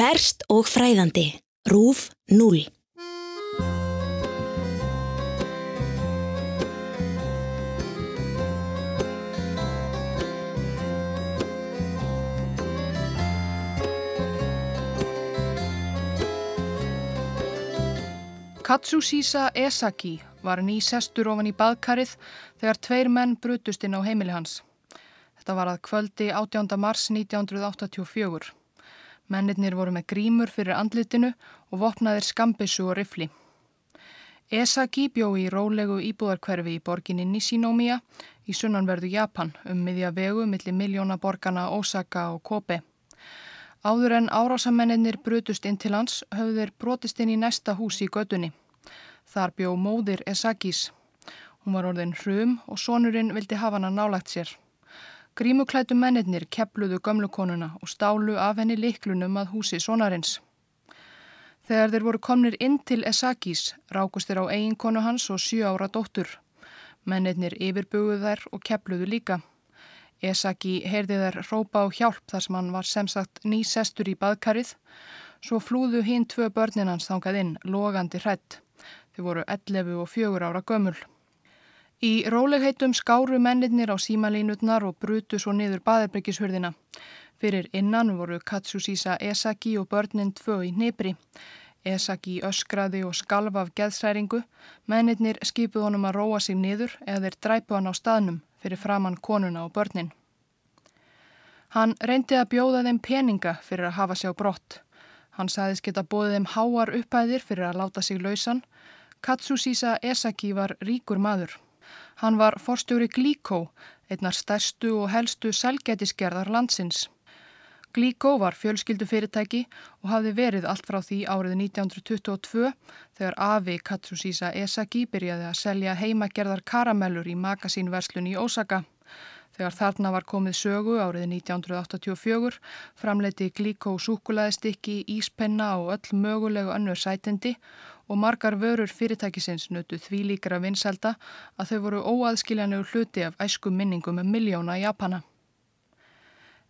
Ferst og fræðandi. Rúf 0. Katsushisa Esaki var ný sestur ofan í baðkarið þegar tveir menn brutust inn á heimili hans. Þetta var að kvöldi 18. mars 1984. Mennirnir voru með grímur fyrir andlitinu og vopnaðir skambissu og rifli. Esaki bjó í rólegu íbúðarkverfi í borginni Nishinomiya í sunnanverðu Japan um miðja vegu millir miljóna borgarna Osaka og Kobe. Áður en árásamennir brutust inn til hans höfðu þeir brotist inn í næsta hús í gödunni. Þar bjó móðir Esakis. Hún var orðin hrum og sonurinn vildi hafa hana nálagt sér. Grímuklætu mennir kepluðu gömlukonuna og stálu af henni liklunum að húsi sonarins. Þegar þeir voru komnir inn til Esakis rákust þeir á eiginkonu hans og sjö ára dóttur. Mennir yfirbuguð þær og kepluðu líka. Esaki heyrði þær rópa á hjálp þar sem hann var sem sagt ný sestur í baðkarið. Svo flúðu hinn tvö börnin hans þangað inn, logandi hrætt. Þau voru 11 og 4 ára gömul. Í rólegheitum skáru mennirnir á símalínutnar og brutu svo niður baðarbyggjishurðina. Fyrir innan voru Katsusisa Esaki og börnin tvö í nýbri. Esaki öskraði og skalf af geðsræringu. Mennirnir skipuð honum að róa sig niður eða þeir dræpu hann á staðnum fyrir framann konuna og börnin. Hann reyndi að bjóða þeim peninga fyrir að hafa sér brott. Hann sagðist geta bóðið þeim háar upphæðir fyrir að láta sig lausan. Katsusisa Esaki var ríkur maður. Hann var forstjóri Glíkó, einnar stærstu og helstu selgætisgerðar landsins. Glíkó var fjölskyldu fyrirtæki og hafði verið allt frá því árið 1922 þegar Afi Katsusisa Esaki byrjaði að selja heimagerðar karamellur í magasínverslun í Ósaka. Þegar þarna var komið sögu árið 1984 framleiti Glíkó súkulæðistikki, íspenna og öll mögulegu önnur sætendi og margar vörur fyrirtækisins nötu því líkara vinselda að þau voru óaðskiljanlegu hluti af æsku minningum um miljóna Japana.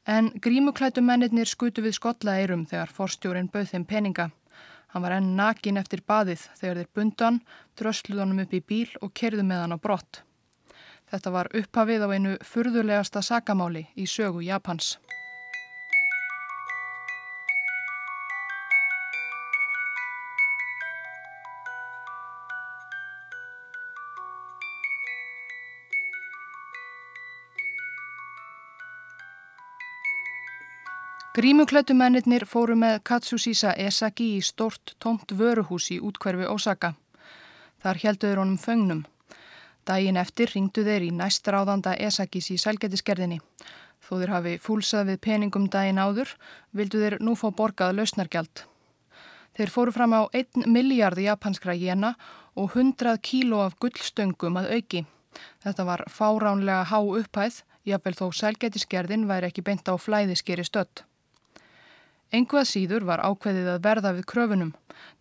En grímuklætu mennirnir skutu við skollaeirum þegar forstjórin bauð þeim peninga. Hann var enn nakin eftir baðið þegar þeir bundan, drösluð honum upp í bíl og kerðu með hann á brott. Þetta var upphafið á einu furðulegasta sakamáli í sögu Japans. Grímuklættu mennirnir fóru með Katsusisa Esaki í stort tómt vöruhús í útkverfi Osaka. Þar helduður honum föngnum. Dægin eftir ringdu þeir í næstráðanda Esakis í sælgetiskerðinni. Þó þeir hafi fúlsað við peningum dægin áður, vildu þeir nú fá borgað lausnargjald. Þeir fóru fram á 1 miljard japanskra jena og 100 kíló af gullstöngum að auki. Þetta var fáránlega há upphæð, jáfnvel þó sælgetiskerðin væri ekki beint á flæðiskeri stött. Enguða síður var ákveðið að verða við kröfunum.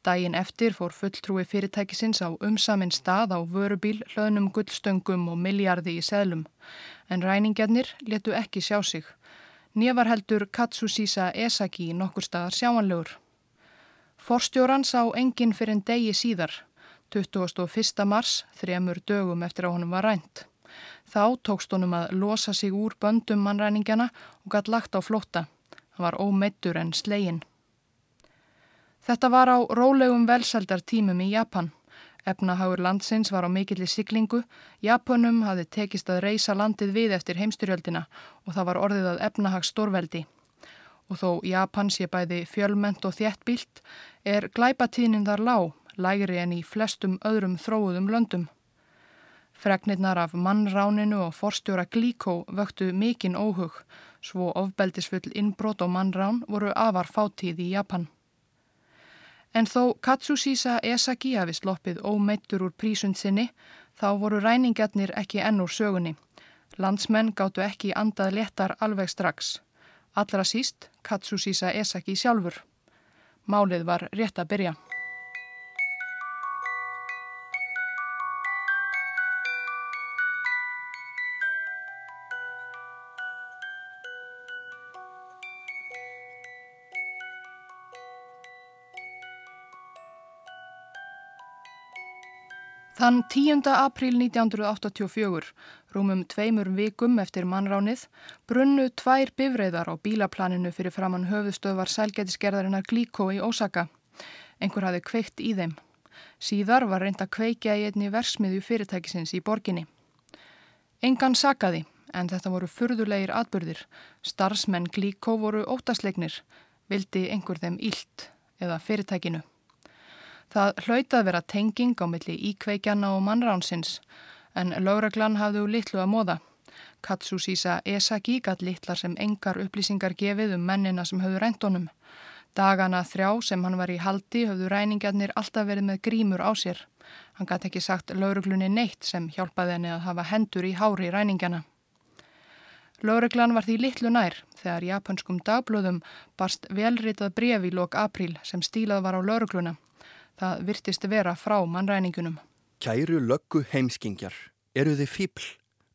Dægin eftir fór fulltrúi fyrirtækisins á umsaminn stað á vörubíl, hlöðnum gullstöngum og miljardi í seðlum. En ræningjarnir letu ekki sjá sig. Nýjar heldur Katsusisa Esaki nokkur staðar sjáanlegur. Forstjóran sá enginn fyrir en degi síðar, 21. mars, þremur dögum eftir að honum var rænt. Þá tókst honum að losa sig úr böndum mannræningjana og gætt lagt á flótta. Hann var ómeittur en slegin. Þetta var á rólegum velsaldartímum í Japan. Efnahagur landsins var á mikilli siglingu. Japanum hafði tekist að reysa landið við eftir heimstyrjöldina og það var orðið að efnahags stórveldi. Og þó Japan sé bæði fjölment og þjættbílt er glæpatíðnin þar lág, lægri en í flestum öðrum þróuðum löndum. Fregnirnar af mannráninu og forstjóra Glíkó vöktu mikinn óhug svo ofbeldisfull innbrot og mannrán voru afar fátíð í Japan. En þó Katsusisa Esaki hafi sloppið ómeittur úr prísund sinni, þá voru ræningarnir ekki enn úr sögunni. Landsmenn gáttu ekki andað letar alveg strax. Allra síst Katsusisa Esaki sjálfur. Málið var rétt að byrja. Þann 10. apríl 1984, rúmum tveimur vikum eftir mannránið, brunnu tvær bifreiðar á bílaplaninu fyrir framann höfustöðvar sælgætisgerðarinnar Glíkó í Ósaka. Einhver hafi kveikt í þeim. Síðar var reynd að kveikja í einni versmiðju fyrirtækisins í borginni. Engan sakaði, en þetta voru furðulegir atbyrðir. Starsmenn Glíkó voru ótasleiknir, vildi einhver þeim ílt eða fyrirtækinu. Það hlautað vera tenging á milli íkveikjana og mannránsins en lauraglann hafðu litlu að móða. Katsusísa Esaki gatt litlar sem engar upplýsingar gefið um mennina sem höfðu reyndunum. Dagana þrjá sem hann var í haldi höfðu reyningarnir alltaf verið með grímur á sér. Hann gæti ekki sagt lauruglunni neitt sem hjálpaði henni að hafa hendur í hári reyningana. Lauruglan var því litlu nær þegar japanskum dagblöðum barst velritað bref í lok apríl sem stílað var á laurugluna. Það virtist vera frá mannræningunum. Kæru löggu heimskingjar, eru þið fíbl?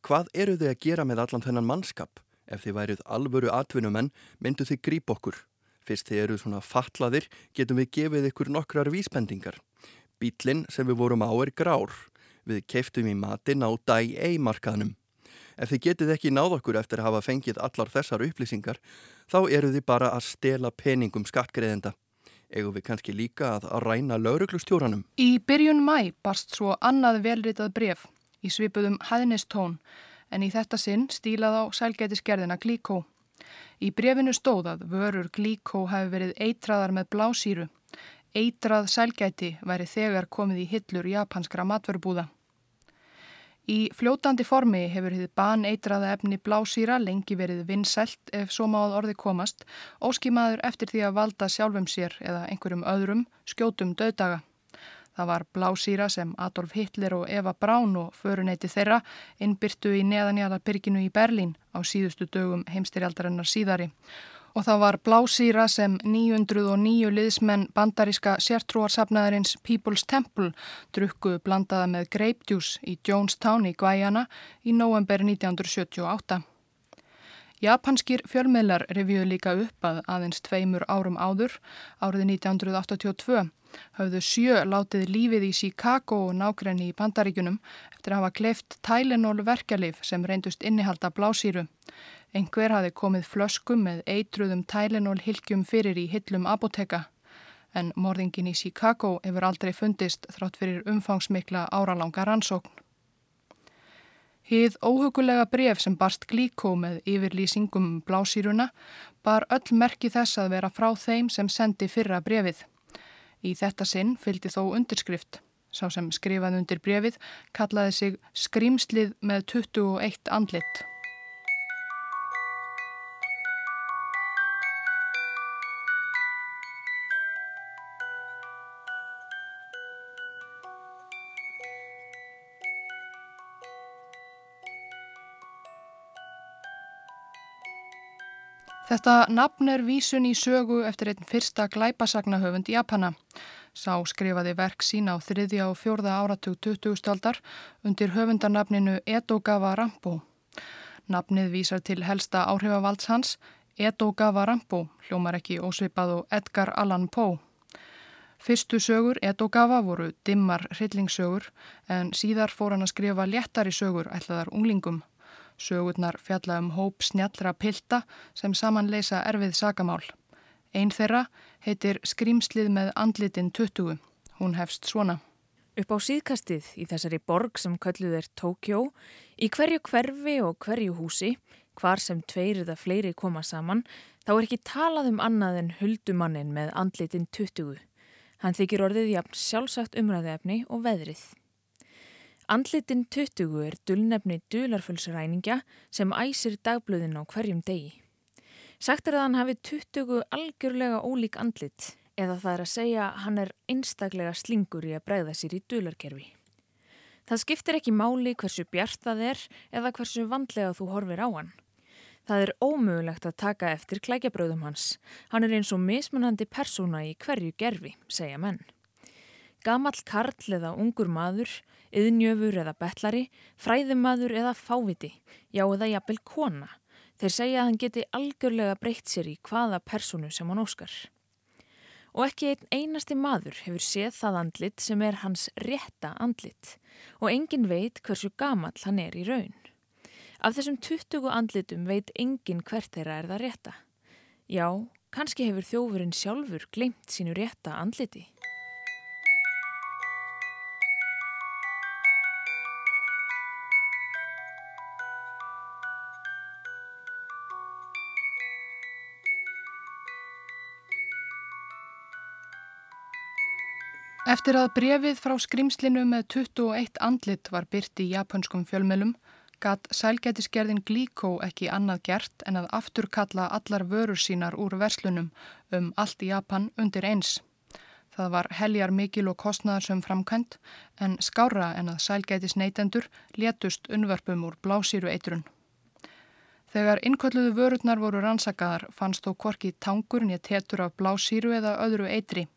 Hvað eru þið að gera með allan þennan mannskap? Ef þið værið alvöru atvinnumenn, myndu þið gríp okkur. Fyrst þið eru svona fatlaðir, getum við gefið ykkur nokkrar vísbendingar. Bílinn sem við vorum á er grár. Við keiftum í matin á dæ eimarkaðnum. Ef þið getið ekki náð okkur eftir að hafa fengið allar þessar upplýsingar, þá eru þið bara að stela peningum skattgreðenda. Egu við kannski líka að ræna lauruglustjóranum? Í byrjun mæ barst svo annað velritað bref í svipuðum hæðnistón en í þetta sinn stílað á sælgætisgerðina Glíkó. Í brefinu stóðað vörur Glíkó hafi verið eitraðar með blásýru. Eitrað sælgæti væri þegar komið í hillur japanskra matvörubúða. Í fljótandi formi hefur þið baneitraða efni blásýra lengi verið vinnselt ef svo máð orði komast, óskimaður eftir því að valda sjálfum sér eða einhverjum öðrum skjótum döðdaga. Það var blásýra sem Adolf Hitler og Eva Braun og föruneyti þeirra innbyrtu í neðanjala í Berlín á síðustu dögum heimstyrjaldarinnar síðari og það var blásýra sem 909 liðsmenn bandaríska sértrúarsafnaðarins People's Temple drukku blandaða með greipdjús í Jonestown í Guayana í november 1978. Japanskir fjölmiðlar revíðu líka upp að aðeins tveimur árum áður, árið 1982, hafðu sjö látið lífið í Chicago og nákrenni í bandaríkunum eftir að hafa kleift Tylenol verkjalif sem reyndust innihalda blásýru. Einhver hafi komið flöskum með eitruðum Tylenol hilkjum fyrir í hillum apoteka en morðingin í Chicago hefur aldrei fundist þrátt fyrir umfangsmikla áralanga rannsókn. Hið óhugulega bref sem barst glíkó með yfirlýsingum blásýruna bar öll merki þess að vera frá þeim sem sendi fyrra brefið. Í þetta sinn fylgdi þó undirskrift. Sá sem skrifaði undir brefið kallaði sig Skrimslið með 21 andlit. Þetta nafn er vísun í sögu eftir einn fyrsta glæpasagnahöfund Japana. Sá skrifaði verk sín á þriðja og fjórða áratug 20. staldar undir höfundarnafninu Edogawa Rampo. Nafnið vísar til helsta áhrifavalds hans, Edogawa Rampo, hljómar ekki ósvipað og Edgar Allan Poe. Fyrstu sögur Edogawa voru dimmar hryllingssögur en síðar fór hann að skrifa léttari sögur ætlaðar unglingum. Sögurnar fjalla um hóp snjallra pilta sem samanleisa erfið sagamál. Einn þeirra heitir Skrimslið með andlitin 20. Hún hefst svona. Upp á síðkastið í þessari borg sem kölluð er Tókjó, í hverju hverfi og hverju húsi, hvar sem tveir eða fleiri koma saman, þá er ekki talað um annað en huldumannin með andlitin 20. Hann þykir orðið jafn sjálfsagt umræðefni og veðrið. Andlitin 20 er dullnefni dularfullsræningja sem æsir dagblöðin á hverjum degi. Sagt er að hann hafi 20 algjörlega ólík andlit eða það er að segja hann er einstaklega slingur í að bregða sér í dularkerfi. Það skiptir ekki máli hversu bjart það er eða hversu vandlega þú horfir á hann. Það er ómögulegt að taka eftir klækjabröðum hans. Hann er eins og mismunandi persóna í hverju gerfi, segja menn. Gamall karl eða ungur maður yðnjöfur eða betlari, fræðumadur eða fáviti, já eða jafnvel kona. Þeir segja að hann geti algjörlega breytt sér í hvaða personu sem hann óskar. Og ekki einn einasti maður hefur séð það andlit sem er hans rétta andlit. og engin veit hversu gamall hann er í raun. Af þessum 20 andlitum veit engin hvert þeirra er það rétta. Já, kannski hefur þjófurinn sjálfur glemt sínu rétta andliti. Eftir að brefið frá skrimslinu með 21 andlit var byrt í japanskum fjölmelum, gatt sælgætisgerðin Glíkó ekki annað gert en að afturkalla allar vörur sínar úr verslunum um allt í Japan undir eins. Það var heljar mikil og kostnaðar sem framkvæmt en skára en að sælgætis neytendur létust unnvörpum úr blásýru eitrun. Þegar innkölluðu vörurnar voru rannsakaðar fannst þó korki tangur nýja tétur af blásýru eða öðru eitri.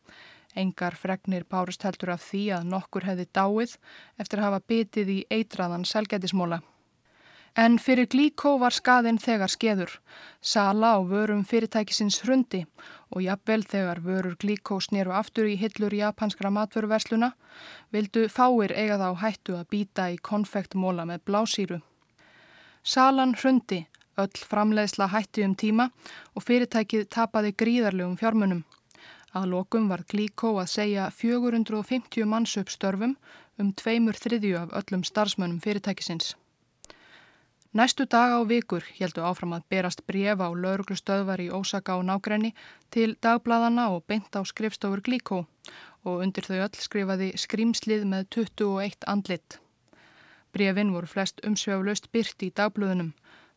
Engar fregnir bárust heldur af því að nokkur hefði dáið eftir að hafa bitið í eitraðan selgætismóla. En fyrir Glíkó var skaðinn þegar skeður. Sala á vörum fyrirtækisins hrundi og jafnvel þegar vörur Glíkó snéru aftur í hillur japanskra matvöruversluna vildu fáir eiga þá hættu að býta í konfektmóla með blásýru. Salan hrundi, öll framleiðsla hætti um tíma og fyrirtækið tapaði gríðarlegum fjármunum. Að lokum var Glíkó að segja 450 manns upp störfum um tveimur þriðju af öllum starfsmönnum fyrirtækisins. Næstu dag á vikur heldu áfram að berast brefa á lauruglustöðvar í Ósaka og nágræni til dagbladana og beint á skrifstofur Glíkó og undir þau öll skrifaði skrimslið með 21 andlit. Brefin voru flest umsveiflaust byrt í dagblöðunum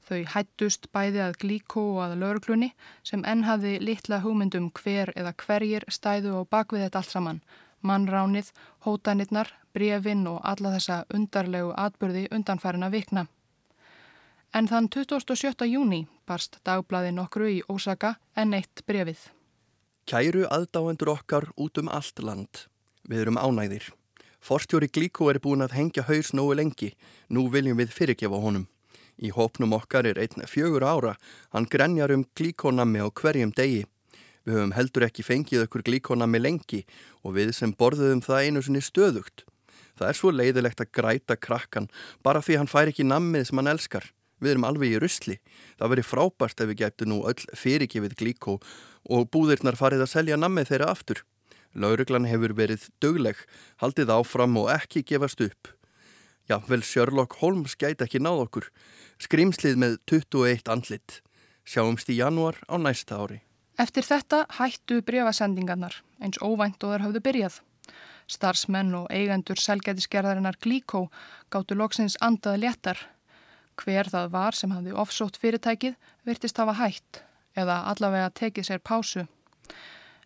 Þau hættust bæði að glíkó og að lauruglunni sem enn hafði litla hugmyndum hver eða hverjir stæðu og bakvið þetta allt saman. Mannránið, hótanirnar, brefin og alla þessa undarlegu atbyrði undanfærina vikna. En þann 27. júni barst dagblaði nokkru í Ósaka en eitt brefið. Kæru aðdáendur okkar út um allt land. Við erum ánægðir. Forstjóri Glíkó er búin að hengja haus nógu lengi. Nú viljum við fyrirgefa honum. Í hópnum okkar er einn fjögur ára, hann grenjar um glíkonami á hverjum degi. Við höfum heldur ekki fengið okkur glíkonami lengi og við sem borðuðum það einu sinni stöðugt. Það er svo leiðilegt að græta krakkan bara því hann fær ekki nammið sem hann elskar. Við erum alveg í rusli. Það veri frábært ef við gætu nú öll fyrirgefið glíkó og búðirnar farið að selja nammið þeirra aftur. Lauruglan hefur verið dögleg, haldið áfram og ekki gefast upp. Já, vel Sherlock Holmes gæti ekki náð okkur. Skrimslið með 21 andlit. Sjáumst í januar á næsta ári. Eftir þetta hættu breyfasendingarnar eins óvænt og þar hafðu byrjað. Starsmenn og eigendur selgætisgerðarinnar Glíkó gáttu loksins andaði léttar. Hver það var sem hafði ofsótt fyrirtækið virtist hafa hætt eða allavega tekið sér pásu.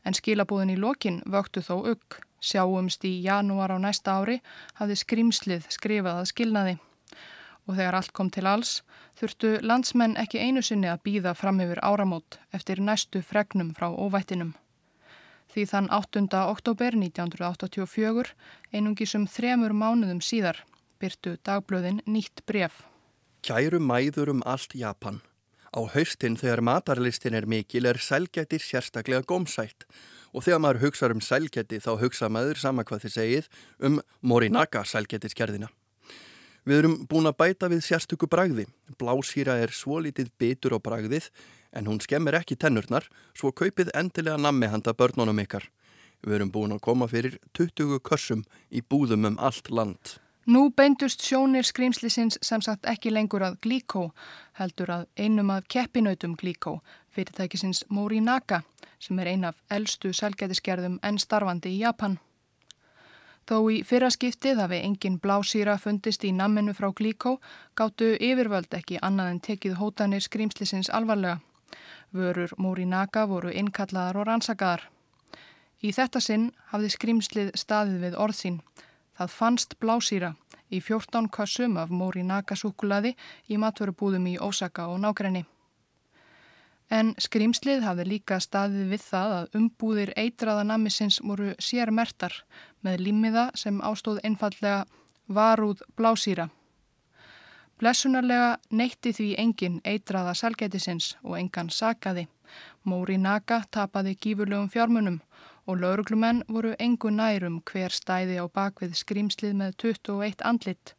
En skilabúðin í lokin vöktu þó ugg. Sjáumst í janúar á næsta ári hafði skrimslið skrifað að skilnaði og þegar allt kom til alls þurftu landsmenn ekki einu sinni að býða fram yfir áramót eftir næstu fregnum frá óvættinum. Því þann 8. oktober 1984, einungisum þremur mánuðum síðar, byrtu dagblöðin nýtt bref. Kæru mæður um allt Japan. Á haustin þegar matarlistin er mikil er sælgættir sérstaklega gómsætt og þegar maður hugsa um sælgætti þá hugsa maður sama hvað þið segið um Morinaga sælgættiskerðina. Við erum búin að bæta við sérstöku bragði. Blásýra er svo litið bitur á bragðið en hún skemmir ekki tennurnar svo kaupið endilega nammi handa börnunum ykkar. Við erum búin að koma fyrir 20 kössum í búðum um allt land. Nú beindust sjónir skrýmslisins sem sagt ekki lengur að Glíkó, heldur að einum af keppinautum Glíkó, fyrirtækisins Morinaga, sem er ein af eldstu selgætiskerðum en starfandi í Japan. Þó í fyrraskiptið hafi engin blásýra fundist í namminu frá Glíkó gáttu yfirvöld ekki annað en tekið hótanir skrýmslisins alvarlega. Vörur Múri Naga voru innkallaðar og rannsakaðar. Í þetta sinn hafði skrýmslið staðið við orðsín. Það fannst blásýra í 14 kassum af Múri Naga súkulaði í matvörubúðum í Ósaka og nákrenni. En skrýmslið hafði líka staðið við það að umbúðir eitraða namisins voru sér mertar með límiða sem ástóð einfallega varúð blásýra. Blessunarlega neytti því engin eitraða salgætisins og engan sakaði. Móri Naga tapaði gífurlegum fjármunum og lauruglumenn voru engu nærum hver stæði á bakvið skrýmslið með 21 andlit,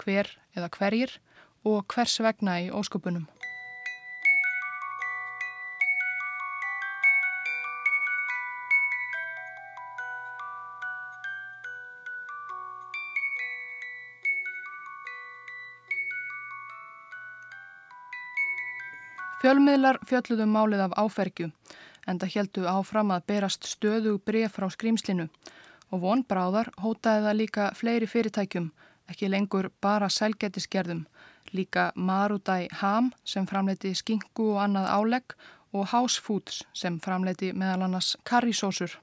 hver eða hverjir og hvers vegna í óskupunum. Fjölmiðlar fjölluðum um málið af áfergju en það heldu áfram að berast stöðu bref frá skrýmslinu og von bráðar hótaði það líka fleiri fyrirtækjum, ekki lengur bara selgetiskerðum, líka Marudai Ham sem framleiti skingu og annað álegg og House Foods sem framleiti meðal annars karrisósur.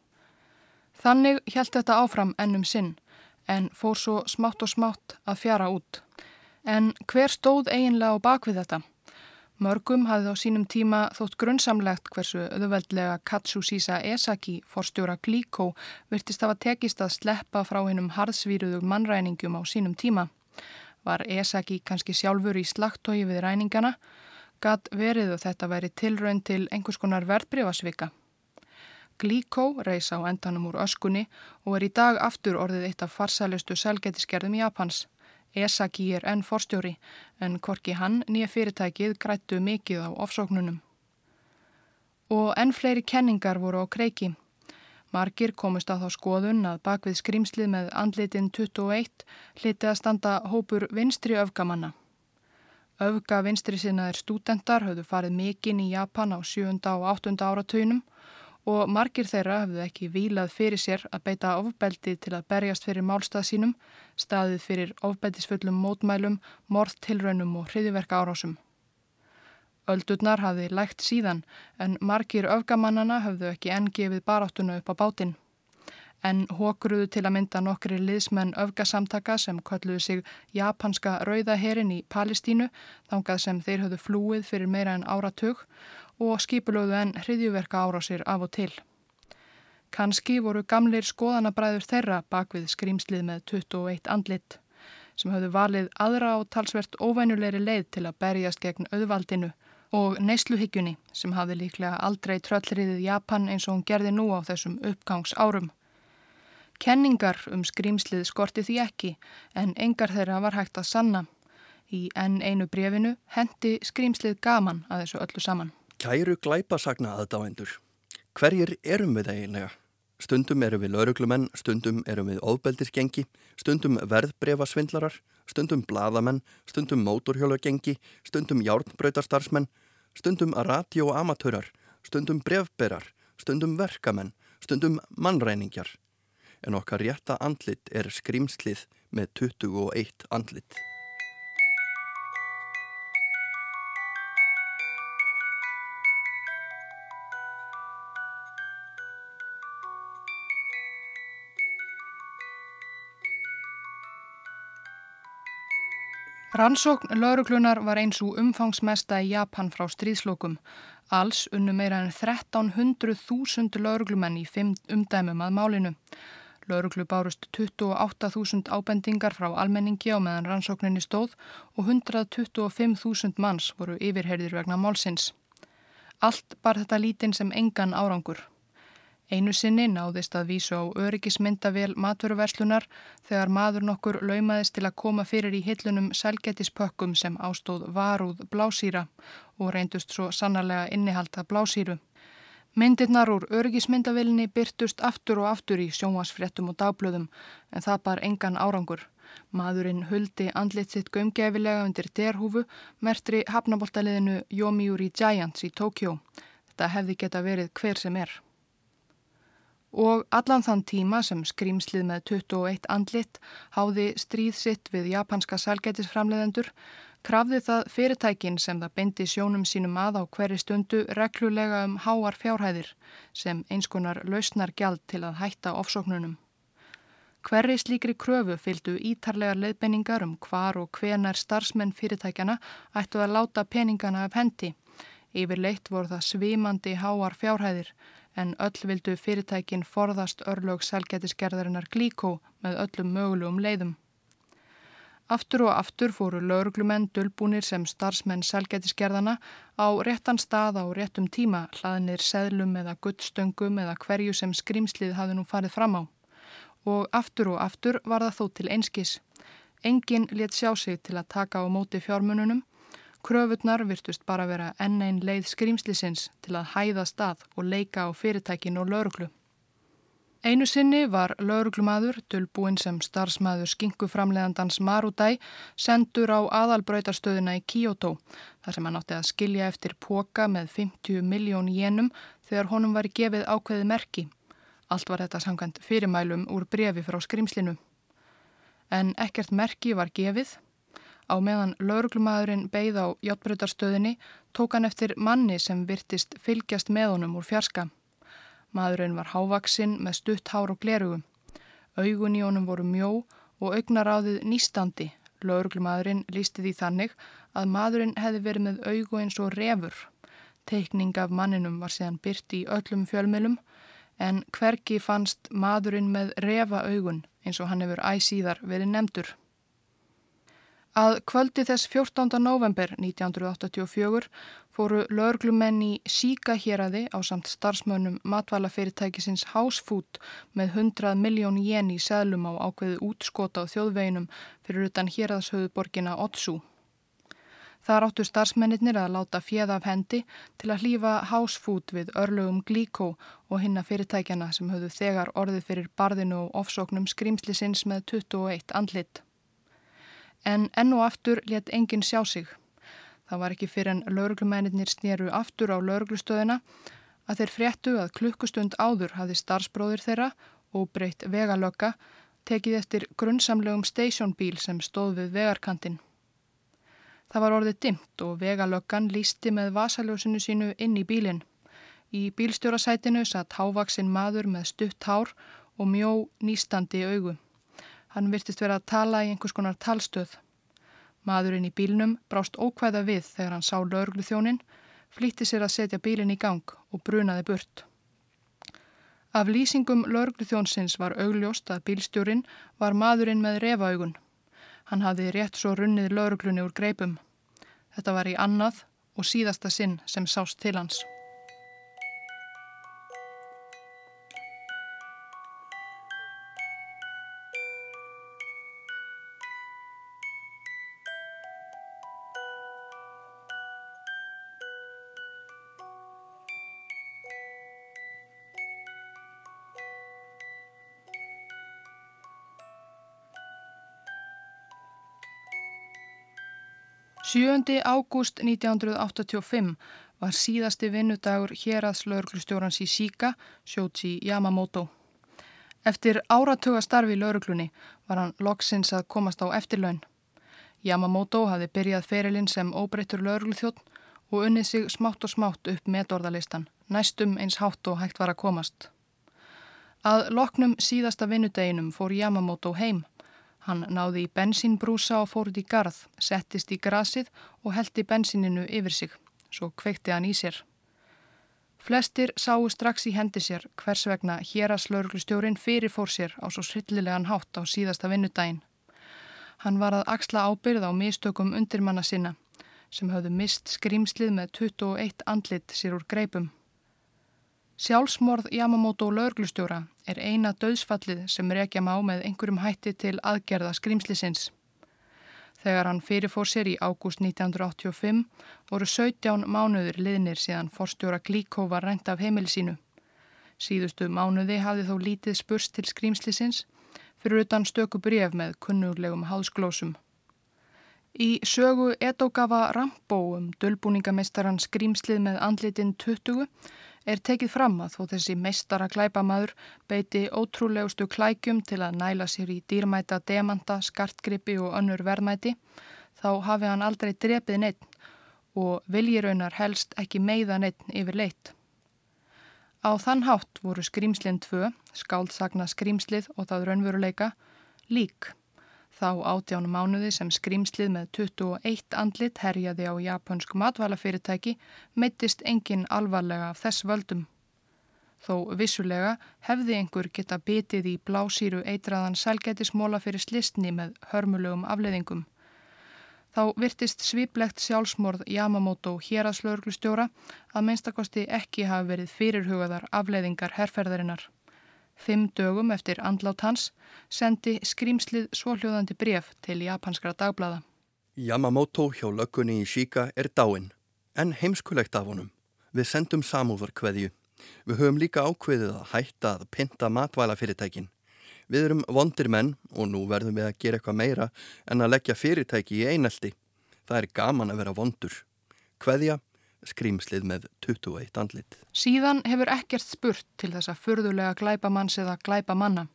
Þannig held þetta áfram ennum sinn en fór svo smátt og smátt að fjara út. En hver stóð eiginlega á bakvið þetta? Mörgum hafði á sínum tíma þótt grunnsamlegt hversu öðuveldlega Katsusisa Esaki, forstjóra Glíkó, virtist hafa tekist að sleppa frá hennum harðsvíruðug mannræningum á sínum tíma. Var Esaki kannski sjálfur í slagtói við ræningana? Gat verið og þetta væri tilraun til einhvers konar verðbreyfasvika. Glíkó reys á endanum úr öskunni og er í dag aftur orðið eitt af farsælustu selgetiskerðum Japans. Esaki er enn forstjóri en korki hann nýja fyrirtækið grættu mikið á ofsóknunum. Og enn fleiri kenningar voru á kreiki. Margir komist að þá skoðun að bakvið skrimslið með andlitin 21 hliti að standa hópur vinstri öfgamanna. Öfga vinstri sinnaðir stúdendar höfðu farið mikinn í Japan á 7. og 8. áratöynum og margir þeirra hafðu ekki výlað fyrir sér að beita ofbeldi til að berjast fyrir málstað sínum, staðið fyrir ofbeldisfullum mótmælum, morðtilraunum og hriðiverka árásum. Öldurnar hafði lægt síðan en margir öfgamannana hafðu ekki enn gefið baráttuna upp á bátinn. En hókruðu til að mynda nokkri liðsmenn öfgasamtaka sem kölluðu sig japanska rauðaherin í Palestínu þangað sem þeir höfðu flúið fyrir meira en áratug og skipulöðu en hriðjuverka árásir af og til. Kanski voru gamleir skoðanabræður þeirra bakvið skrýmslið með 21 andlit sem höfðu valið aðra á talsvert óvænulegri leið til að berjast gegn auðvaldinu og neysluhyggjunni sem hafði líklega aldrei tröllriðið Japan eins og hún gerði nú á þessum uppgangs árum. Kenningar um skrýmslið skorti því ekki en engar þeirra var hægt að sanna. Í enn einu brefinu hendi skrýmslið gaman að þessu öllu saman. Kæru glæpasagna aðdáendur. Hverjir erum við eiginlega? Stundum erum við lauruglumenn, stundum erum við ofbeldisgengi, stundum verðbreyfasvindlarar, stundum bladamenn, stundum mótorhjólagengi, stundum járnbröytarstarfsmenn, stundum radioamatörar, stundum brefberar, stundum verkamenn, stundum mannræningjar. En okkar rétta andlit er skrimslið með 21 andlit. Rannsókn lauruglunar var eins og umfangsmesta í Japan frá stríðslokum. Alls unnu meira en 1300.000 lauruglumenn í fimm umdæmum að málinu. Lauruglu bárust 28.000 ábendingar frá almenningi á meðan rannsókninni stóð og 125.000 manns voru yfirherðir vegna málsins. Allt bar þetta lítinn sem engan árangur. Einu sinni náðist að vísu á öryggismyndavél maturverslunar þegar maður nokkur laumaðist til að koma fyrir í hillunum selgetispökkum sem ástóð varúð blásýra og reyndust svo sannarlega innihalda blásýru. Myndirnar úr öryggismyndavélinni byrtust aftur og aftur í sjónvasfréttum og dagblöðum en það bar engan árangur. Maðurinn huldi andlit sitt gömgefilega undir derhúfu mertri hafnaboltaliðinu Yomiuri Giants í Tókjó. Þetta hefði geta verið hver sem er og allan þann tíma sem skrýmslið með 21 andlit háði stríð sitt við japanska sælgætisframleðendur krafði það fyrirtækin sem það beindi sjónum sínum að á hverju stundu reglulega um háar fjárhæðir sem einskonar lausnar gjald til að hætta ofsóknunum. Hverri slíkri kröfu fylgdu ítarlegar leðbenningar um hvar og hvenar starfsmenn fyrirtækjana ættu að láta peningana af hendi. Yfir leitt voru það svimandi háar fjárhæðir en öll vildu fyrirtækin forðast örlög selgetisgerðarinnar glíkó með öllum mögulegum leiðum. Aftur og aftur fóru lauruglumenn dölbúnir sem starfsmenn selgætiskerðana á réttan stað á réttum tíma, hlaðinir seðlum eða guttstöngum eða hverju sem skrimslið hafði nú farið fram á. Og aftur og aftur var það þó til einskis. Engin let sjá sig til að taka á móti fjármununum. Kröfurnar virtust bara vera enn einn leið skrimslisins til að hæða stað og leika á fyrirtækin og lauruglu. Einu sinni var lauruglumadur, dölbúinn sem starfsmaður skinkuframleðandans Marudæ, sendur á aðalbröytarstöðuna í Kyoto, þar sem hann átti að skilja eftir póka með 50 miljón jénum þegar honum var gefið ákveði merki. Allt var þetta samkvæmt fyrirmælum úr brefi frá skrimslinu. En ekkert merki var gefið. Á meðan lauruglumadurinn beigð á hjáttbröytarstöðinni tók hann eftir manni sem virtist fylgjast með honum úr fjarska. Maðurinn var hávaksinn með stutt hár og glerugum. Augun í honum voru mjó og augnaráðið nýstandi. Lauruglumadurinn lísti því þannig að maðurinn hefði verið með augu eins og refur. Teikning af manninum var síðan byrt í öllum fjölmjölum en hverki fannst maðurinn með refa augun eins og hann hefur æsíðar verið nefndur. Að kvöldi þess 14. november 1984 fóru löglumenn í síka héræði á samt starfsmönnum matvælafyrirtækisins Food með 100 miljón jen í seglum á ákveðu útskota á þjóðveginum fyrir utan héræðshauðborgina Otsu. Þar áttu starfsmennir að láta fjeða af hendi til að hlýfa Food við örlögum Glíkó og hinna fyrirtækjana sem höfðu þegar orðið fyrir barðinu og ofsóknum skrimslisins með 21 andlit en enn og aftur let enginn sjá sig. Það var ekki fyrir en lauruglumennir snýru aftur á lauruglustöðina að þeir fréttu að klukkustund áður hafði starfsbróðir þeirra og breytt vegalöka tekið eftir grunnsamlegum stationbíl sem stóð við vegarkantinn. Það var orðið dimt og vegalökan lísti með vasaljósinu sínu inn í bílinn. Í bílstjórasætinu satt hávaksinn maður með stutt hár og mjó nýstandi augu. Hann virtist vera að tala í einhvers konar talstöð. Maðurinn í bílnum brást ókvæða við þegar hann sá laurglu þjónin, flýtti sér að setja bílinn í gang og brunaði burt. Af lýsingum laurglu þjónsins var augljóst að bílstjórin var maðurinn með refaugun. Hann hafði rétt svo runnið lauruglunni úr greipum. Þetta var í annað og síðasta sinn sem sást til hans. Sjöndi ágúst 1985 var síðasti vinnudagur hér að slauglustjórans í Sika, Sjótsi Yamamoto. Eftir áratuga starfi í lauglunni var hann loksins að komast á eftirlaun. Yamamoto hafi byrjað ferilinn sem óbreyttur laugluþjótt og unnið sig smátt og smátt upp metorðalistan, næstum eins hátt og hægt var að komast. Að loknum síðasta vinnudeginum fór Yamamoto heim Hann náði í bensínbrúsa og fóruð í garð, settist í grasið og heldi bensíninu yfir sig. Svo kveikti hann í sér. Flestir sáu strax í hendi sér hvers vegna hér að slauruglustjórin fyrirfór sér á svo svillilegan hátt á síðasta vinnudaginn. Hann var að axla ábyrð á mistökum undirmanna sinna sem höfðu mist skrimslið með 21 andlit sér úr greipum. Sjálfsmorð Yamamoto lauruglustjóra er eina döðsfallið sem rekja má með einhverjum hætti til aðgerða skrimslisins. Þegar hann fyrirfór sér í ágúst 1985 voru 17 mánuður liðnir síðan forstjóra Glíkó var rænt af heimilisínu. Síðustu mánuði hafði þó lítið spurst til skrimslisins fyrir utan stöku bref með kunnuglegum hálsglósum. Í sögu Edogawa Rambo um dölbúningamestaran skrimslið með andlitin 20 er tekið fram að þó þessi meistara klæpamaður beiti ótrúlegustu klækjum til að næla sér í dýrmæta demanta, skartgrippi og önnur verðmæti, þá hafi hann aldrei drepið neitt og viljiraunar helst ekki meiða neitt yfir leitt. Á þann hátt voru skrýmslinn tvö, skáldsagna skrýmslið og það raunveruleika, lík. Þá átján mánuði sem skrimslið með 21 andlit herjaði á japansk matvælafyrirtæki meittist engin alvarlega af þess völdum. Þó vissulega hefði einhver geta bitið í blásýru eitraðan sælgætismóla fyrir slistni með hörmulegum afleiðingum. Þá virtist sviplegt sjálfsmorð Yamamoto héraslauglustjóra að minnstakosti ekki hafi verið fyrirhugaðar afleiðingar herrferðarinnar. Fimm dögum eftir andlát hans sendi skrýmslið svohljóðandi bref til japanskra dagblada. Yamamoto hjá löggunni í Shika er dáinn, en heimskulegt af honum. Við sendum samúðar hverju. Við höfum líka ákveðið að hætta að pinta matvælafyrirtækin. Við erum vondir menn og nú verðum við að gera eitthvað meira en að leggja fyrirtæki í einelti. Það er gaman að vera vondur. Hveðja, skrýmslið með 21 andlit. Síðan hefur ekkert spurt til þessa furðulega glæpamanns eða glæpamanna.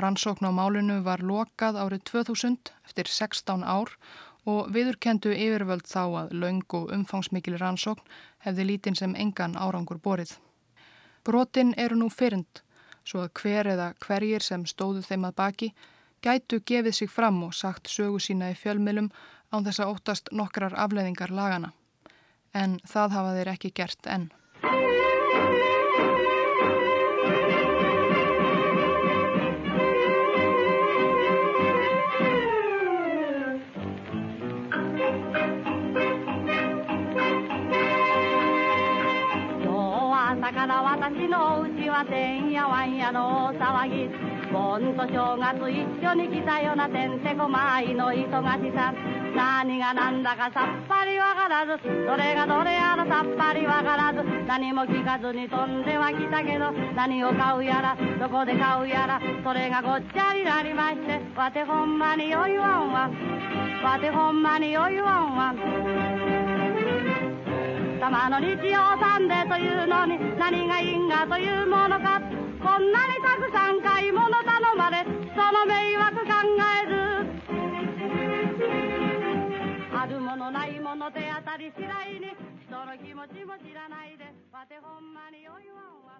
Rannsókn á málinu var lokað árið 2000 eftir 16 ár og viðurkendu yfirvöld þá að laung og umfangsmikil rannsókn hefði lítinn sem engan árangur borið. Brotin eru nú fyrnd, svo að hver eða hverjir sem stóðu þeim að baki gætu gefið sig fram og sagt sögu sína í fjölmilum án þess að óttast nokkrar afleðingar lagana en það hafa þeir ekki gert enn. Sakarawa tanjilo uchiwa tenya wanya no sawagi 盆と正月一緒に来たようなてんてこまいの忙しさ何が何だかさっぱりわからずどれがどれやらさっぱりわからず何も聞かずに飛んでは来たけど何を買うやらどこで買うやらそれがごっちゃになりましてわてほんまによいわんわ。わてほんまによいわんわ。様の日曜サンデーというのに何が因果というものか。こんなにたくさん買い物頼まれその迷惑考えずあるものないもの手当たり次第に人の気持ちも知らないでわてほんまによいわんわ